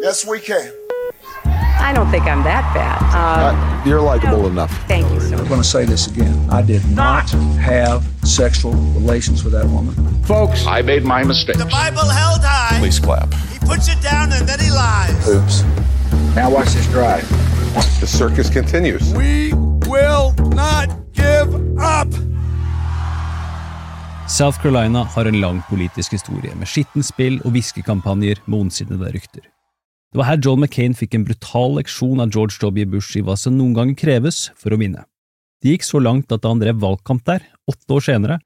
Yes, we can. I don't think I'm that bad. Um, uh, you're likable no. enough. Thank you so I'm going to say this again. I did not have sexual relations with that woman. Folks, I made my mistake. The Bible held high. Please clap. He puts it down and then he lies. Oops. Now watch this drive. The circus continues. We will not give up. South Carolina har en lang politisk historie med skittent spill og hviskekampanjer med ondsinnede rykter. Det var her John McCain fikk en brutal leksjon av George W. Bush i hva som noen ganger kreves for å vinne. Det gikk så langt at da han drev valgkamp der, åtte år senere,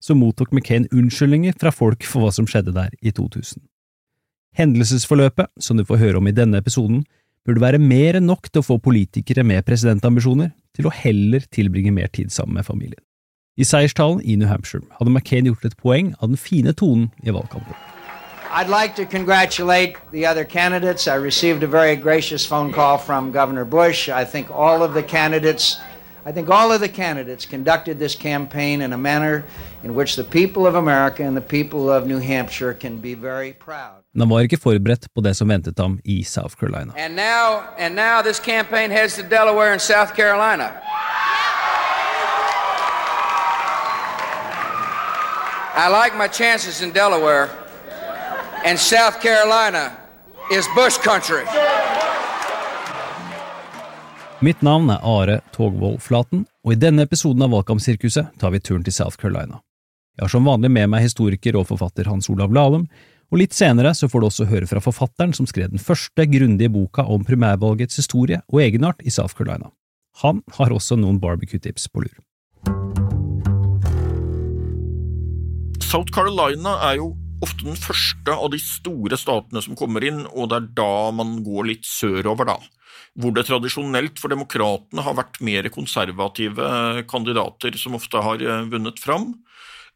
så mottok McCain unnskyldninger fra folk for hva som skjedde der i 2000. Hendelsesforløpet, som du får høre om i denne episoden, burde være mer enn nok til å få politikere med presidentambisjoner til å heller tilbringe mer tid sammen med familien. I seierstalen i New Hampshire hadde McCain gjort et poeng av den fine tonen i valgkampen. I'd like to congratulate the other candidates. I received a very gracious phone call from Governor Bush. I think all of the candidates, I think all of the candidates conducted this campaign in a manner in which the people of America and the people of New Hampshire can be very proud. Han var ikke forberedt på det som ventet ham i South Carolina. And now, and now this campaign heads to Delaware and South Carolina. I like my chances in Delaware. And South Carolina is Bush country. Mitt navn er Are Togvold Flaten, og i denne episoden av Valgkampsirkuset tar vi turen til South Carolina. Jeg har som vanlig med meg historiker og forfatter Hans Olav Lahlum, og litt senere så får du også høre fra forfatteren som skrev den første grundige boka om primærvalgets historie og egenart i South Carolina. Han har også noen barbecue-tips på lur. South Carolina er jo ofte den første av de store statene som kommer inn, og det er da man går litt sørover, da. Hvor det tradisjonelt for demokratene har vært mer konservative kandidater som ofte har eh, vunnet fram.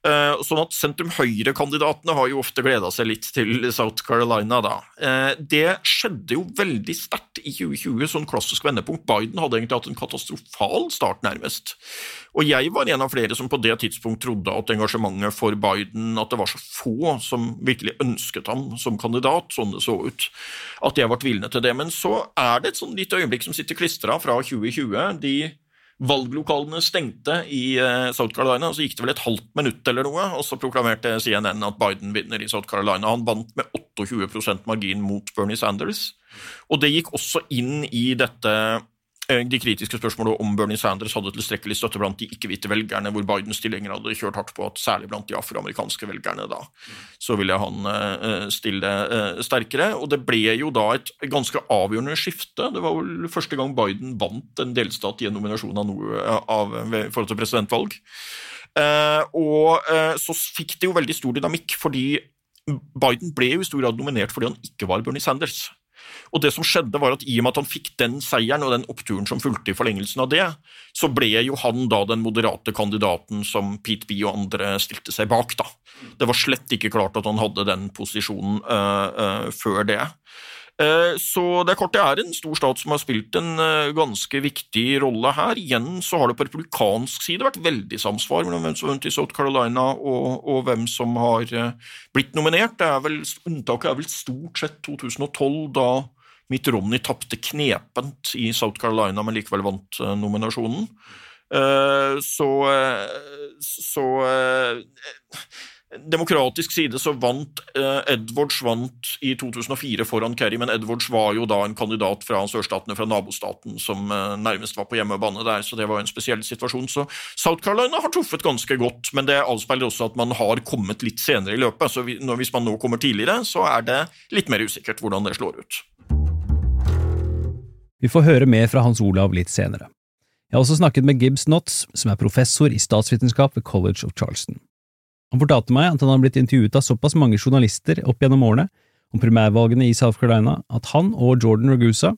Eh, sånn at sentrum-høyre-kandidatene har jo ofte gleda seg litt til South Carolina, da. Eh, det skjedde jo veldig sterkt i 2020, sånn klassisk vendepunkt. Biden hadde egentlig hatt en katastrofal start, nærmest. Og jeg var en av flere som på det tidspunkt trodde at engasjementet for Biden, at det var så få som virkelig ønsket ham som kandidat, sånn det så ut, at jeg var tvilende til det. Men så er det et sånn lite øyeblikk som sitter klistra fra 2020. de Valglokalene stengte i eh, South Carolina, og så gikk det vel et halvt minutt eller noe, og så proklamerte CNN at Biden vinner i South Carolina. Han vant med 28 margin mot Bernie Sanders, og det gikk også inn i dette Eh, de kritiske spørsmålene om Bernie Sanders hadde tilstrekkelig støtte blant de ikke-hvite velgerne, hvor Bidens tilhengere hadde kjørt hardt på at særlig blant de afroamerikanske velgerne da, så ville han eh, eh, stille sterkere. Og det ble jo da et ganske avgjørende skifte. Det var vel første gang Biden vant en delstat i en nominasjon av noe av, i forhold til presidentvalg. Og så fikk det jo veldig stor dynamikk, fordi Biden ble jo i stor grad nominert fordi han ikke var Bernie Sanders. Og det som skjedde var at I og med at han fikk den seieren og den oppturen som fulgte i forlengelsen av det, så ble jo han da den moderate kandidaten som Pete B. og andre stilte seg bak. da. Det var slett ikke klart at han hadde den posisjonen uh, uh, før det. Eh, så det er klart det er en stor stat som har spilt en eh, ganske viktig rolle her. Igjen så har det på republikansk side vært veldig samsvar mellom hvem som har vunnet i South Carolina og, og, hvem som har eh, blitt nominert. Det er vel, unntaket er vel stort sett 2012, da Mitt Romney tapte knepent i South Carolina, men likevel vant nominasjonen. Så, så demokratisk side så vant eh, Edwards vant i 2004 foran Kerry, men Edwards var jo da en kandidat fra sørstatene, fra nabostaten, som eh, nærmest var på hjemmebane der, så det var en spesiell situasjon. Så South Carolina har truffet ganske godt, men det avspeiler også at man har kommet litt senere i løpet. Så vi, når, hvis man nå kommer tidligere, så er det litt mer usikkert hvordan det slår ut. Vi får høre mer fra Hans Olav litt senere. Jeg har også snakket med Gibbs Knotts, som er professor i statsvitenskap ved College of Charleston. Han fortalte meg at han hadde blitt intervjuet av såpass mange journalister opp gjennom årene om primærvalgene i South Carolina at han og Jordan Ragusa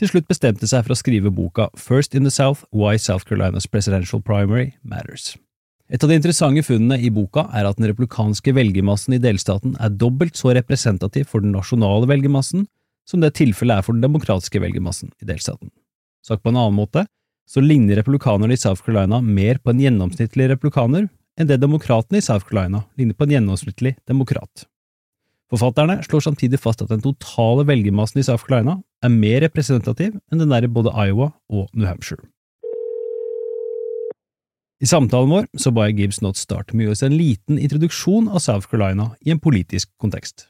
til slutt bestemte seg for å skrive boka First in the South – Why South Carolina's Presidential Primary Matters. Et av de interessante funnene i boka er at den republikanske velgermassen i delstaten er dobbelt så representativ for den nasjonale velgermassen som det tilfellet er for den demokratiske velgermassen i delstaten. Sagt på en annen måte, så ligner republikanerne i South Carolina mer på en gjennomsnittlig republikaner enn det demokratene i South Carolina ligner på en gjennomsnittlig demokrat. Forfatterne slår samtidig fast at den totale velgermassen i South Carolina er mer representativ enn den der i både Iowa og New Hampshire. I samtalen vår så ba jeg Gibbs Not start med å gi oss en liten introduksjon av South Carolina i en politisk kontekst.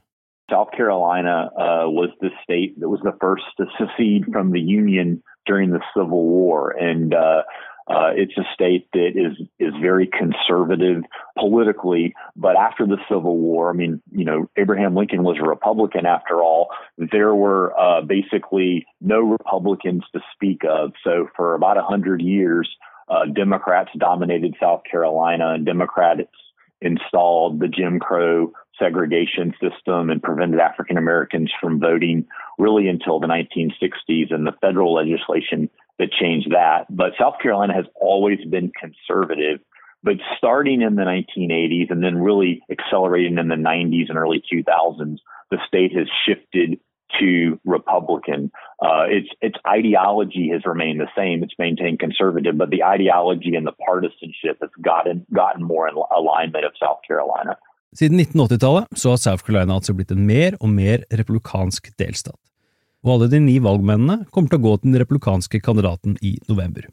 South Carolina uh, was the state that was the first to secede from the Union during the Civil War, and uh, Uh, it's a state that is is very conservative politically, but after the Civil War, I mean, you know, Abraham Lincoln was a Republican after all. There were uh, basically no Republicans to speak of. So for about a hundred years, uh, Democrats dominated South Carolina, and Democrats installed the Jim Crow segregation system and prevented African Americans from voting really until the 1960s and the federal legislation that changed that. But South Carolina has always been conservative. But starting in the 1980s and then really accelerating in the 90s and early 2000s, the state has shifted to Republican. Uh, its its ideology has remained the same. It's maintained conservative, but the ideology and the partisanship has gotten gotten more in alignment of South Carolina. Siden 1980-tallet så har South Carolina altså blitt en mer og mer republikansk delstat. og alle de ni valgmennene kommer til å gå til den replikanske kandidaten i november.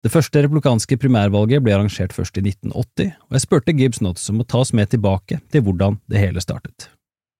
Det første replikanske primærvalget ble arrangert først i 1980, og jeg spurte Gibbs Notts om å ta oss med tilbake til hvordan det hele startet.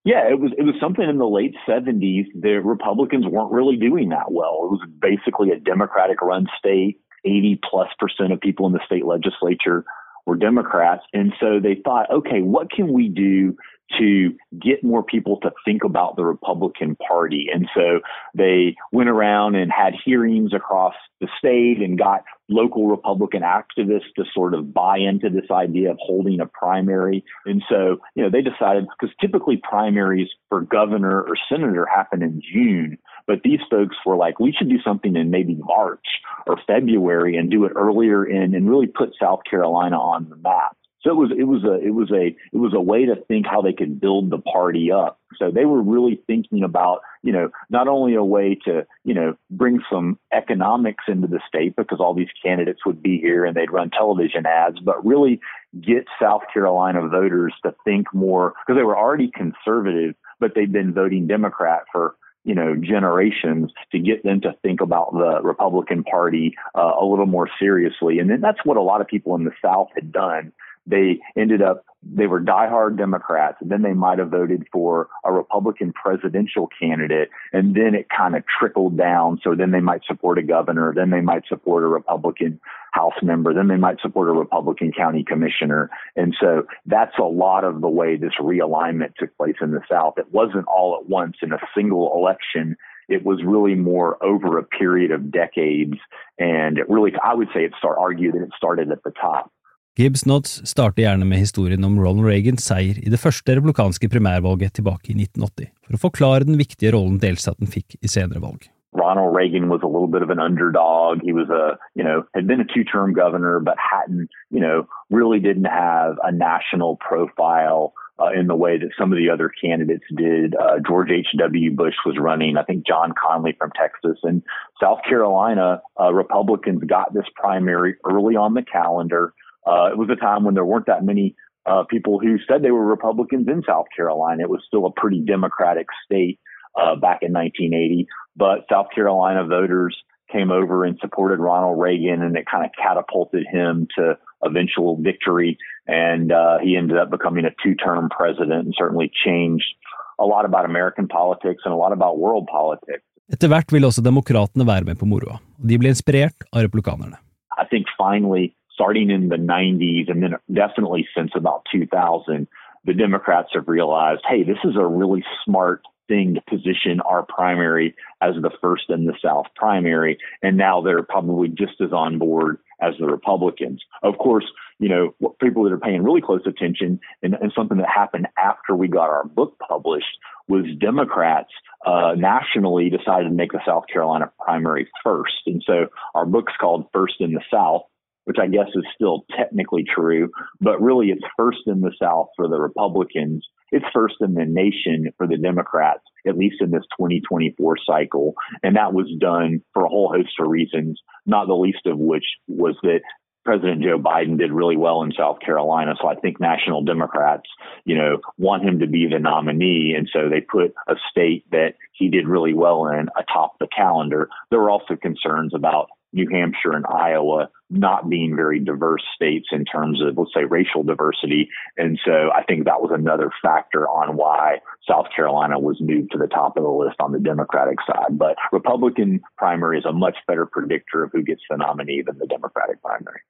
Yeah, it was it was something in the late 70s. The Republicans weren't really doing that well. It was basically a Democratic run state. 80 plus percent of people in the state legislature were Democrats. And so they thought, okay, what can we do to get more people to think about the Republican Party? And so they went around and had hearings across the state and got local Republican activists to sort of buy into this idea of holding a primary. And so, you know, they decided because typically primaries for governor or senator happen in June. But these folks were like, we should do something in maybe March or February and do it earlier in and really put South Carolina on the map. So it was it was a it was a it was a way to think how they could build the party up. So they were really thinking about you know not only a way to you know bring some economics into the state because all these candidates would be here and they'd run television ads, but really get South Carolina voters to think more because they were already conservative, but they'd been voting Democrat for you know generations to get them to think about the Republican Party uh, a little more seriously, and then that's what a lot of people in the South had done they ended up, they were diehard Democrats, and then they might have voted for a Republican presidential candidate, and then it kind of trickled down. So then they might support a governor, then they might support a Republican House member, then they might support a Republican county commissioner. And so that's a lot of the way this realignment took place in the South. It wasn't all at once in a single election it was really more over a period of decades. And it really, I would say it start argue that it started at the top. Gibbs Knotts starter gjerne med historien om Ronald Reagans seier i det første republikanske primærvalget tilbake i 1980, for å forklare den viktige rollen delstaten fikk i senere valg. Ronald Reagan was a little bit of an underdog. He was a, you know, had been a two term governor, but hadn't, you know, really didn't have a national profile uh, in the way that some of the other candidates did. Uh, George H.W. Bush was running, I think John Connally from Texas. And South Carolina, uh, Republicans got this primary early on the calendar. Uh, it was a time when there weren't that many uh, people who said they were Republicans in South Carolina. It was still a pretty Democratic state uh, back in 1980, but South Carolina voters came over and supported Ronald Reagan, and it kind of catapulted him to eventual victory. And uh, he ended up becoming a two-term president, and certainly changed a lot about American politics and a lot about world politics. Etter hvert vil også demokratene være med på moroa. De blir inspirert av republikanerne. I think finally starting in the 90s and then definitely since about 2000, the Democrats have realized, hey, this is a really smart thing to position our primary as the first in the South primary. And now they're probably just as on board as the Republicans. Of course, you know, what people that are paying really close attention and, and something that happened after we got our book published was Democrats uh, nationally decided to make the South Carolina primary first. And so our book's called First in the South which I guess is still technically true, but really it's first in the South for the Republicans. It's first in the nation for the Democrats, at least in this 2024 cycle. And that was done for a whole host of reasons, not the least of which was that President Joe Biden did really well in South Carolina. So I think national Democrats, you know, want him to be the nominee. And so they put a state that he did really well in atop the calendar. There were also concerns about New Hampshire and Iowa not being very diverse states in terms of, let's say, racial diversity. And so I think that was another factor on why South Carolina was moved to the top of the list on the Democratic side. But Republican primary is a much better predictor of who gets the nominee than the Democratic primary.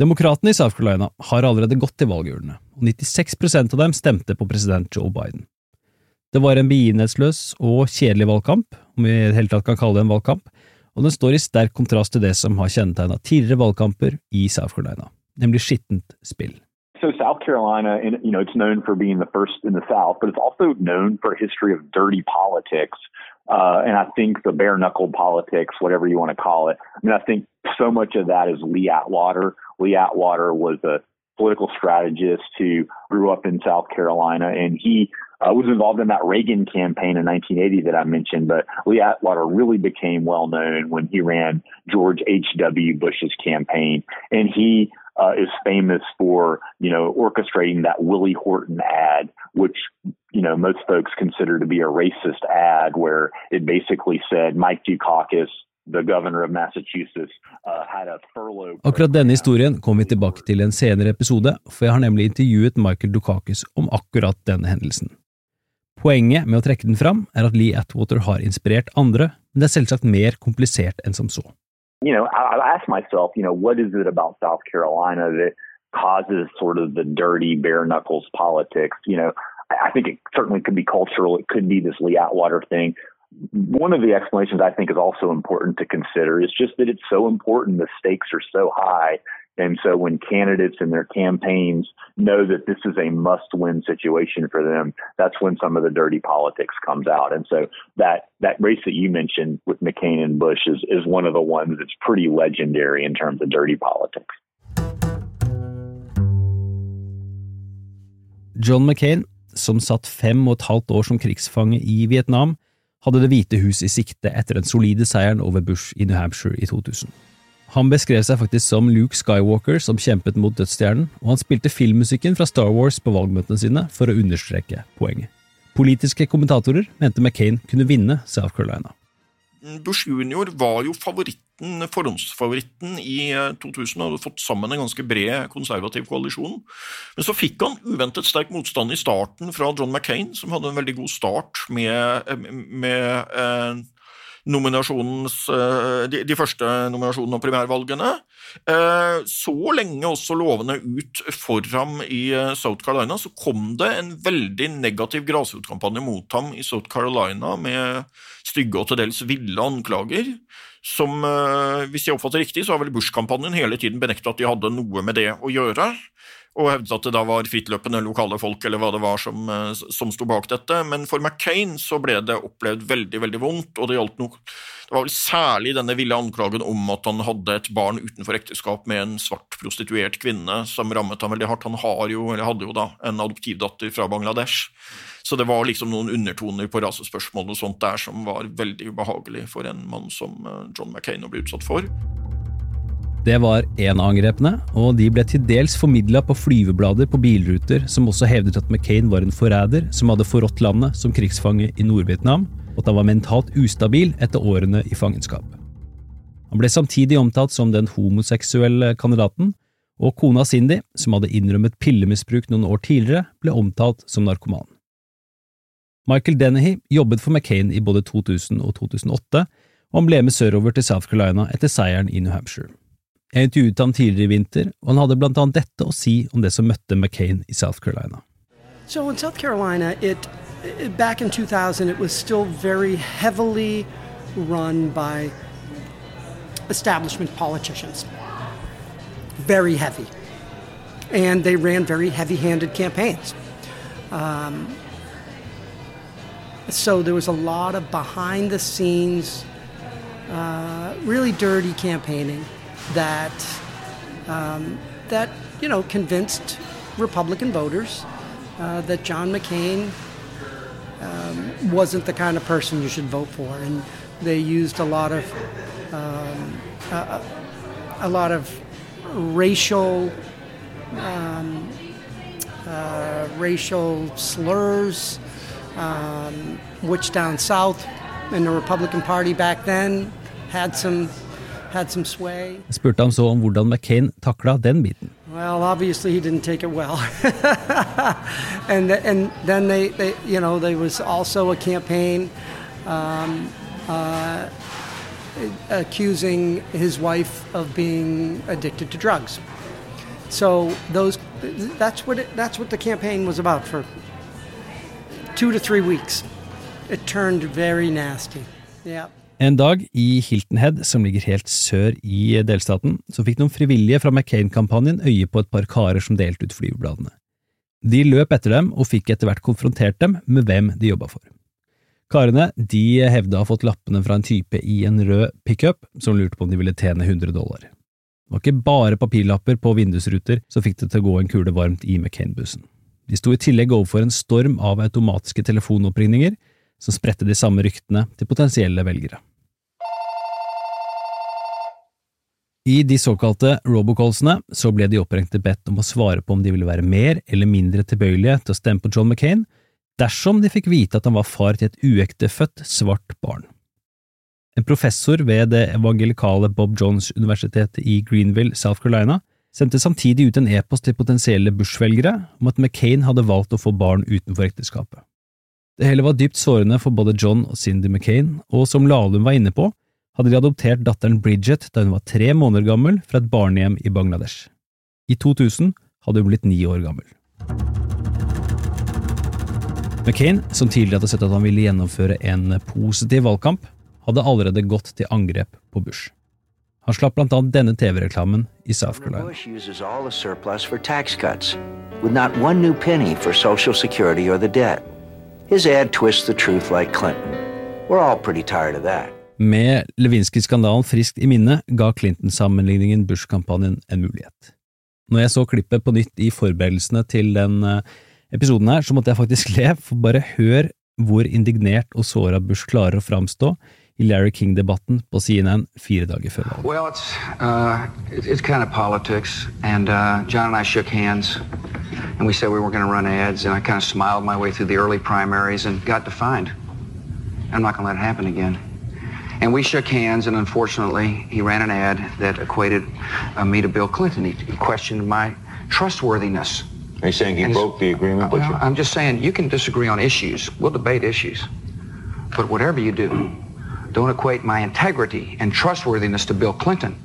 Demokratene i South Carolina har allerede gått til valgurnene, og 96 av dem stemte på president Joe Biden. Det var en begivenhetsløs og kjedelig valgkamp, om vi i det hele tatt kan kalle det en valgkamp, og den står i sterk kontrast til det som har kjennetegna tidligere valgkamper i South Carolina, nemlig skittent spill. So South Carolina, you know, it's known for being the first in the South, but it's also known for a history of dirty politics. Uh, and I think the bare knuckle politics, whatever you want to call it. I mean, I think so much of that is Lee Atwater. Lee Atwater was a political strategist who grew up in South Carolina, and he uh, was involved in that Reagan campaign in 1980 that I mentioned, but Lee Atwater really became well known when he ran George H.W. Bush's campaign. And he uh, is famous for, you know, orchestrating that Willie Horton ad, which, you know, most folks consider to be a racist ad where it basically said Mike Dukakis the governor of Massachusetts uh, had a furlough Akkurat denne historien kommer vi tilbake til en senere episode, for jeg har nemlig intervjuet Michael Dukakis om akkurat denne hendelsen. Poenget med å trekke den fram er at Lee Atwater har inspirert andre, men det er selvsagt mer komplisert enn som så. You know, I, I ask myself, you know, what is it about South Carolina that causes sort of the dirty bare knuckles politics? You know, I think it certainly could be cultural. It could be this Lee Atwater thing. One of the explanations I think is also important to consider is just that it's so important. The stakes are so high and so when candidates and their campaigns know that this is a must win situation for them, that's when some of the dirty politics comes out. And so that, that race that you mentioned with McCain and Bush is, is one of the ones that's pretty legendary in terms of dirty politics. John McCain, som satt fem og et halvt år som krigsfange i Vietnam, hadde Det hvite hus i sikte etter den solide seieren over Bush i New Hampshire i 2000. Han beskrev seg faktisk som Luke Skywalker som kjempet mot Dødsstjernen, og han spilte filmmusikken fra Star Wars på valgmøtene sine for å understreke poenget. Politiske kommentatorer mente McCain kunne vinne South Carolina. Bush jr. var jo favoritten, forhåndsfavoritten i 2000 eh, og hadde fått sammen en ganske bred konservativ koalisjon. Men så fikk han uventet sterk motstand i starten fra John McCain, som hadde en veldig god start med, eh, med, med eh, Eh, de, de, første nominasjonene og primærvalgene. Eh, så lenge også lovene ut for ham i eh, South Carolina, så kom det en veldig negativ grasrotkampanje mot ham i South Carolina med stygge og til dels ville anklager. Som, hvis jeg oppfatter riktig, så har vel Bush-kampanjen hele tiden benekta at de hadde noe med det å gjøre og hevdet at det da var frittløpende lokale folk eller hva det var som, eh, som sto bak dette. Men for McCain så ble det opplevd veldig veldig vondt, og det gjaldt noe Det var vel særlig denne ville anklagen om at han hadde et barn utenfor ekteskap med en svart prostituert kvinne som rammet ham veldig hardt. Han har jo, eller hadde jo da, en adoptivdatter fra Bangladesh. Så det var liksom noen undertoner på rasespørsmål og sånt der som var veldig ubehagelig for en mann som eh, John McCain å bli utsatt for. Det var en av angrepene, og de ble til dels formidla på flyveblader på bilruter som også hevdet at McCain var en forræder som hadde forrådt landet som krigsfange i Nord-Vietnam, og at han var mentalt ustabil etter årene i fangenskap. Han ble samtidig omtalt som den homoseksuelle kandidaten, og kona Cindy, som hadde innrømmet pillemisbruk noen år tidligere, ble omtalt som narkoman. Michael Dennehy jobbet for McCain i både 2000 og 2008, og han ble med sørover til South Carolina etter seieren i New Hampshire. Jeg intervjuet ham tidligere i vinter, og han hadde blant annet dette å si om det som møtte McCain i South Carolina. So in South Carolina, it, back in 2000, it was still very heavily run by establishment politicians. Very heavy. And they ran very heavy handed campaigns. Um, so there was a lot of behind the scenes, uh, really dirty campaigning that um, that you know convinced Republican voters uh, that John McCain um, wasn't the kind of person you should vote for, and they used a lot of um, a, a, lot of racial um, uh, racial slurs, um, which down south in the Republican Party back then had some spurte ham så om hvordan McCain takla den biten. Well, obviously he didn't take it well. and and then they, they you know there was also a campaign um, uh, accusing his wife of being addicted to drugs. So those that's what it, that's what the campaign was about for two to three weeks. It turned very nasty. Yeah. En dag i Hilton Head, som ligger helt sør i delstaten, så fikk noen frivillige fra McCain-kampanjen øye på et par karer som delte ut flyvebladene. De løp etter dem og fikk etter hvert konfrontert dem med hvem de jobba for. Karene de hevda å ha fått lappene fra en type i en rød pickup som lurte på om de ville tjene 100 dollar. Det var ikke bare papirlapper på vindusruter som fikk det til å gå en kule varmt i McCain-bussen. De sto i tillegg overfor en storm av automatiske telefonoppringninger som spredte de samme ryktene til potensielle velgere. I de såkalte robocallsene så ble de opprengte bedt om å svare på om de ville være mer eller mindre tilbøyelige til å stemme på John McCain dersom de fikk vite at han var far til et uektefødt svart barn. En professor ved det evangelikale Bob Johns universitetet i Greenville, South Carolina, sendte samtidig ut en e-post til potensielle Bush-velgere om at McCain hadde valgt å få barn utenfor ekteskapet. Det hele var dypt sårende for både John og Cindy McCain, og som Lahlum var inne på, hadde de adoptert datteren Bridget da hun var tre måneder gammel fra et barnehjem i Bangladesh. I 2000 hadde hun blitt ni år gammel. McCain, som tidligere hadde sett at han ville gjennomføre en positiv valgkamp, hadde allerede gått til angrep på Bush. Han slapp blant annet denne TV-reklamen i South Carolina. Cuts, His ad twists the truth like Clinton. We're all pretty tired of that. Med levinsky skandalen friskt i minne ga Clinton-sammenligningen Bush-kampanjen en mulighet. Når jeg så klippet på nytt i forberedelsene til den eh, episoden her, så måtte jeg faktisk le, for bare hør hvor indignert og såra Bush klarer å framstå i Larry King-debatten på CNN fire dager før valget. Well, it's, uh, kind of politics, and uh, John and I shook hands, and we said we were going to run ads, and I kind of smiled my way through the early primaries and got defined. I'm not going to let it happen again. And we shook hands, and unfortunately, he ran an ad that equated uh, me to Bill Clinton. He questioned my trustworthiness. Are you saying he and broke the agreement? Well, I'm just saying you can disagree on issues. We'll debate issues. But whatever you do, don't equate my integrity and trustworthiness to Bill Clinton.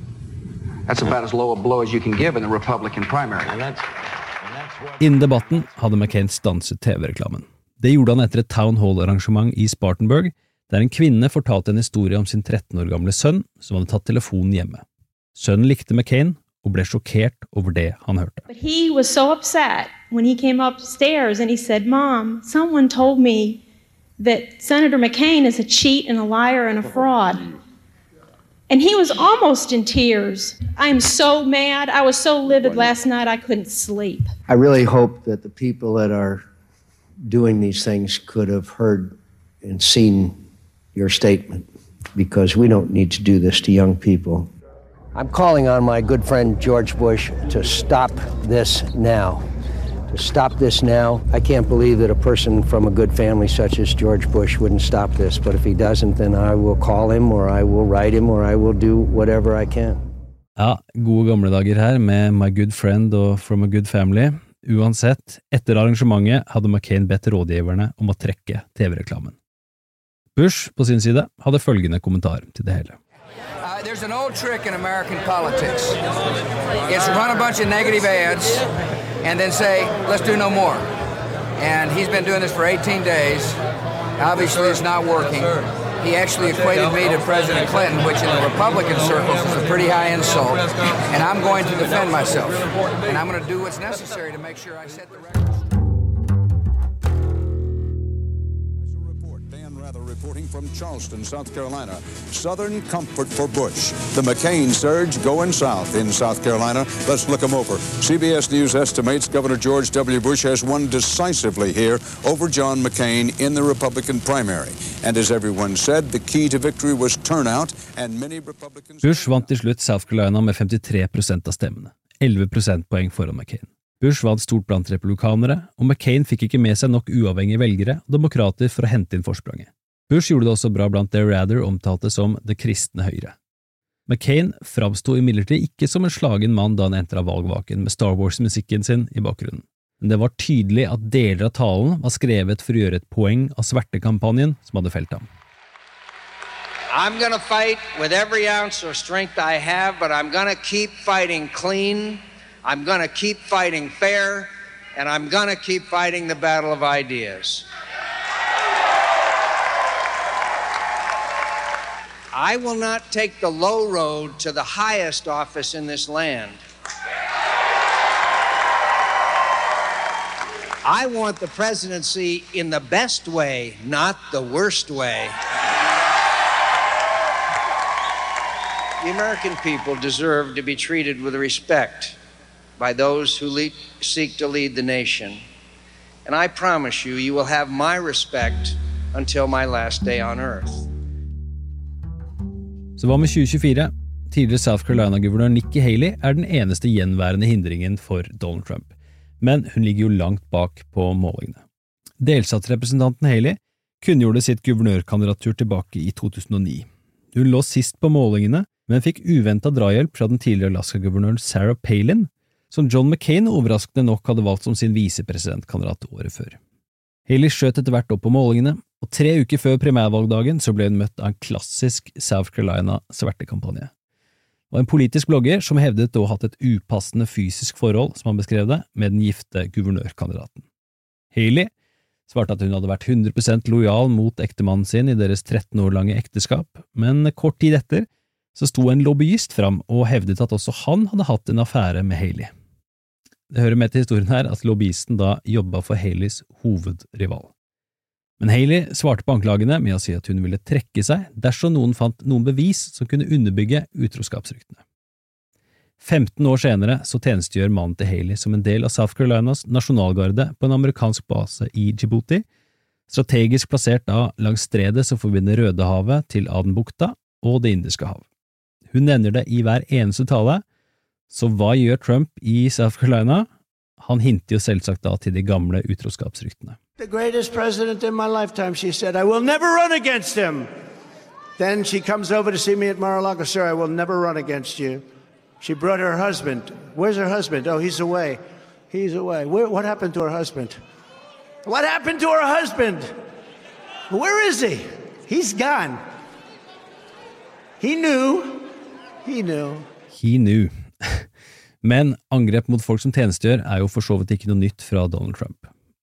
That's about as low a blow as you can give in the Republican primary. And that's, and that's what... Innen debatten hadde McCain TV-reklamen. Det gjorde han etter et town hall-arrangement i Spartanburg, der en kvinne fortalte en historie om sin 13 år gamle sønn som hadde tatt telefonen hjemme. Sønnen likte McCain og ble sjokkert over det han hørte. He was so upset when he came upstairs and he said, "Mom, someone told me Senator McCain is a cheat and a liar and a fraud." And he was almost in tears. I am so mad. I was so livid last night I couldn't sleep. I really hope that the people that are doing these things could have heard and seen your statement because we don't need to do this to young people. I'm calling on my good friend George Bush to stop this now. To stop this now. I can't believe that a person from a good family such as George Bush wouldn't stop this, but if he doesn't, then I will call him or I will write him or I will do whatever I can. Ja, gode gamle dager her med My Good Friend og From a Good Family. Uansett, etter arrangementet hadde McCain bedt rådgiverne om å trekke TV-reklamen. Bush på sin side hadde følgende kommentar til det hele. Uh, there's an old trick in American politics. It's run a bunch of negative ads and then say, let's do no more. And he's been doing this for 18 days. Obviously, it's not working. He actually equated me to President Clinton, which in the Republican circles is a pretty high insult. And I'm going to defend myself. And I'm going to do what's necessary to make sure I set the record. from Charleston, South Carolina. Southern comfort for Bush. The McCain surge going south in South Carolina. Let's look them over. CBS News estimates Governor George W. Bush has won decisively here over John McCain in the Republican primary. And as everyone said, the key to victory was turnout, and many Republicans... Bush vant til slutt South Carolina med 53 av stemmene, 11 prosentpoeng foran McCain. Bush vant stort blant republikanere, og McCain fikk ikke med seg nok uavhengige velgere og demokrater for å hente inn forspranget. Bush gjorde det også bra blant det Rather omtalte som det kristne høyre. McCain framsto imidlertid ikke som en slagen mann da han entra valgvaken med Star Wars-musikken sin i bakgrunnen, men det var tydelig at deler av talen var skrevet for å gjøre et poeng av svertekampanjen som hadde felt ham. I'm going to fight with every ounce of strength I have, but I'm going to keep fighting clean. I'm going to keep fighting fair. And I'm going to keep fighting the battle of ideas. I will not take the low road to the highest office in this land. I want the presidency in the best way, not the worst way. The American people deserve to be treated with respect by those who seek to lead the nation. And I promise you, you will have my respect until my last day on earth. Så hva med 2024? Tidligere South Carolina-guvernør Nikki Haley er den eneste gjenværende hindringen for Donald Trump, men hun ligger jo langt bak på målingene. Delstatsrepresentanten Haley kunngjorde sitt guvernørkandidatur tilbake i 2009. Hun lå sist på målingene, men fikk uventa drahjelp fra den tidligere Alaska-guvernøren Sarah Palin, som John McCain overraskende nok hadde valgt som sin visepresidentkandidat året før. Haley skjøt etter hvert opp på målingene, og tre uker før primærvalgdagen så ble hun møtt av en klassisk South Carolina-svertekampanje. Og en politisk blogger som hevdet å ha hatt et upassende fysisk forhold, som han beskrev det, med den gifte guvernørkandidaten. Haley svarte at hun hadde vært 100 lojal mot ektemannen sin i deres 13 år lange ekteskap, men kort tid etter så sto en lobbyist fram og hevdet at også han hadde hatt en affære med Haley. Det hører med til historien her at lobbyisten da jobba for Haleys hovedrival. Men Haley svarte på anklagene med å si at hun ville trekke seg dersom noen fant noen bevis som kunne underbygge utroskapsryktene. 15 år senere så tjenestegjør mannen til Haley som en del av South Carolinas nasjonalgarde på en amerikansk base i Djibouti, strategisk plassert da langs stredet som forbinder Rødehavet til Adenbukta og Det indiske hav. Hun nevner det i hver eneste tale, så hva gjør Trump i South Carolina? Han hinter jo selvsagt da til de gamle utroskapsryktene. the greatest president in my lifetime, she said. I will never run against him. Then she comes over to see me at Mar a Lago. Sir, I will never run against you. She brought her husband. Where's her husband? Oh, he's away. He's away. Where, what happened to her husband? What happened to her husband? Where is he? He's gone. He knew. He knew. He knew. Men angrep mot folk som tjenestegjør, er jo for så vidt ikke noe nytt fra Donald Trump.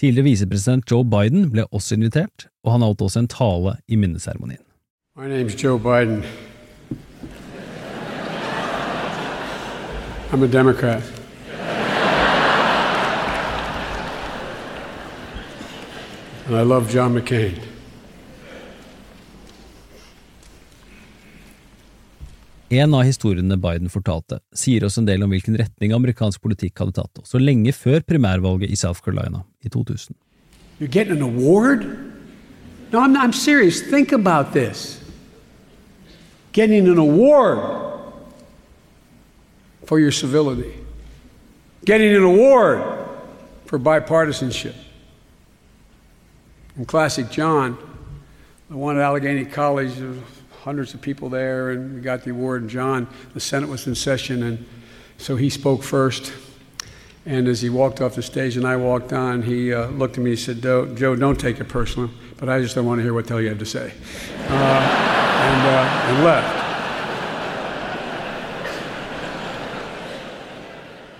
Tidligere visepresident Joe Biden ble også invitert, og han holdt også en tale i minneseremonien. My name's Joe Biden. I'm a Democrat. And I love John McCain. En av historiene Biden fortalte, sier oss en del om hvilken retning amerikansk politikk hadde tatt, også lenge før primærvalget i South Carolina i 2000. You're getting an award? No, I'm, I'm serious. Think about this. Getting an award for your civility. Getting an award for bipartisanship. In classic John, the one at Allegheny College hundreds of people there, and we got the award. And John, the Senate was in session, and so he spoke first. And as he walked off the stage and I walked on, he uh, looked at me and said, Joe, don't take it personal, but I just don't want to hear what the hell you had to say. Uh, and, uh, and left.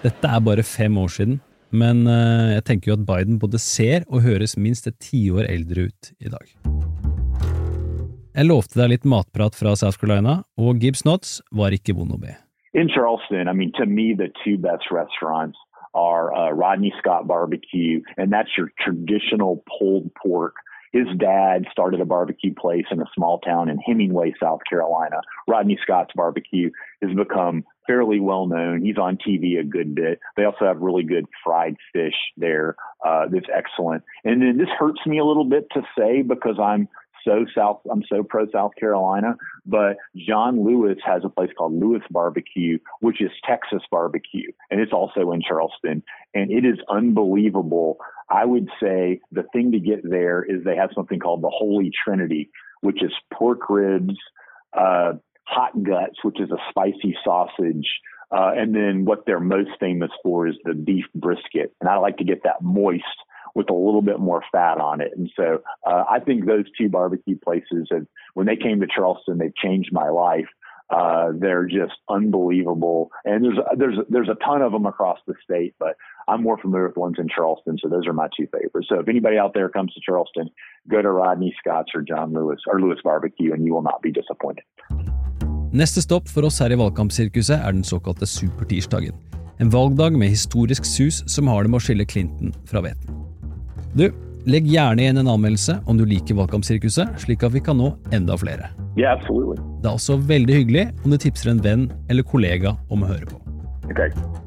Dette er bare fem år siden, men uh, jeg tenker jo at Biden både ser og høres minst et tiår eldre ut i dag. Jeg lovte deg litt matprat fra South Carolina, og Gibbs Knotts var ikke vond å be. In Charleston, I mean, to me, the two best restaurants are uh, Rodney Scott Barbecue, and that's your traditional pulled pork his dad started a barbecue place in a small town in Hemingway, South Carolina. Rodney Scott's Barbecue has become fairly well known. He's on TV a good bit. They also have really good fried fish there uh, that's excellent. And then this hurts me a little bit to say because I'm so South, I'm so pro South Carolina, but John Lewis has a place called Lewis Barbecue, which is Texas barbecue, and it's also in Charleston, and it is unbelievable. I would say the thing to get there is they have something called the Holy Trinity, which is pork ribs, uh, hot guts, which is a spicy sausage. Uh, and then what they're most famous for is the beef brisket. And I like to get that moist with a little bit more fat on it. And so uh, I think those two barbecue places have, when they came to Charleston, they changed my life. Uh, they're just unbelievable, and there's there's there's a ton of them across the state, but I'm more familiar with ones in Charleston, so those are my two favorites. So if anybody out there comes to Charleston, go to Rodney Scott's or John Lewis or Lewis Barbecue, and you will not be disappointed. Neste stopp for oss her i valgkampsirkuset er den såkalte supertirsdagen. En valgdag med historisk sus som har det med å skille Clinton fra hveten. Du, legg gjerne igjen en anmeldelse om du liker Valgkampsirkuset, slik at vi kan nå enda flere. Ja, absolutt. Det er også veldig hyggelig om du tipser en venn eller kollega om å høre på. Okay.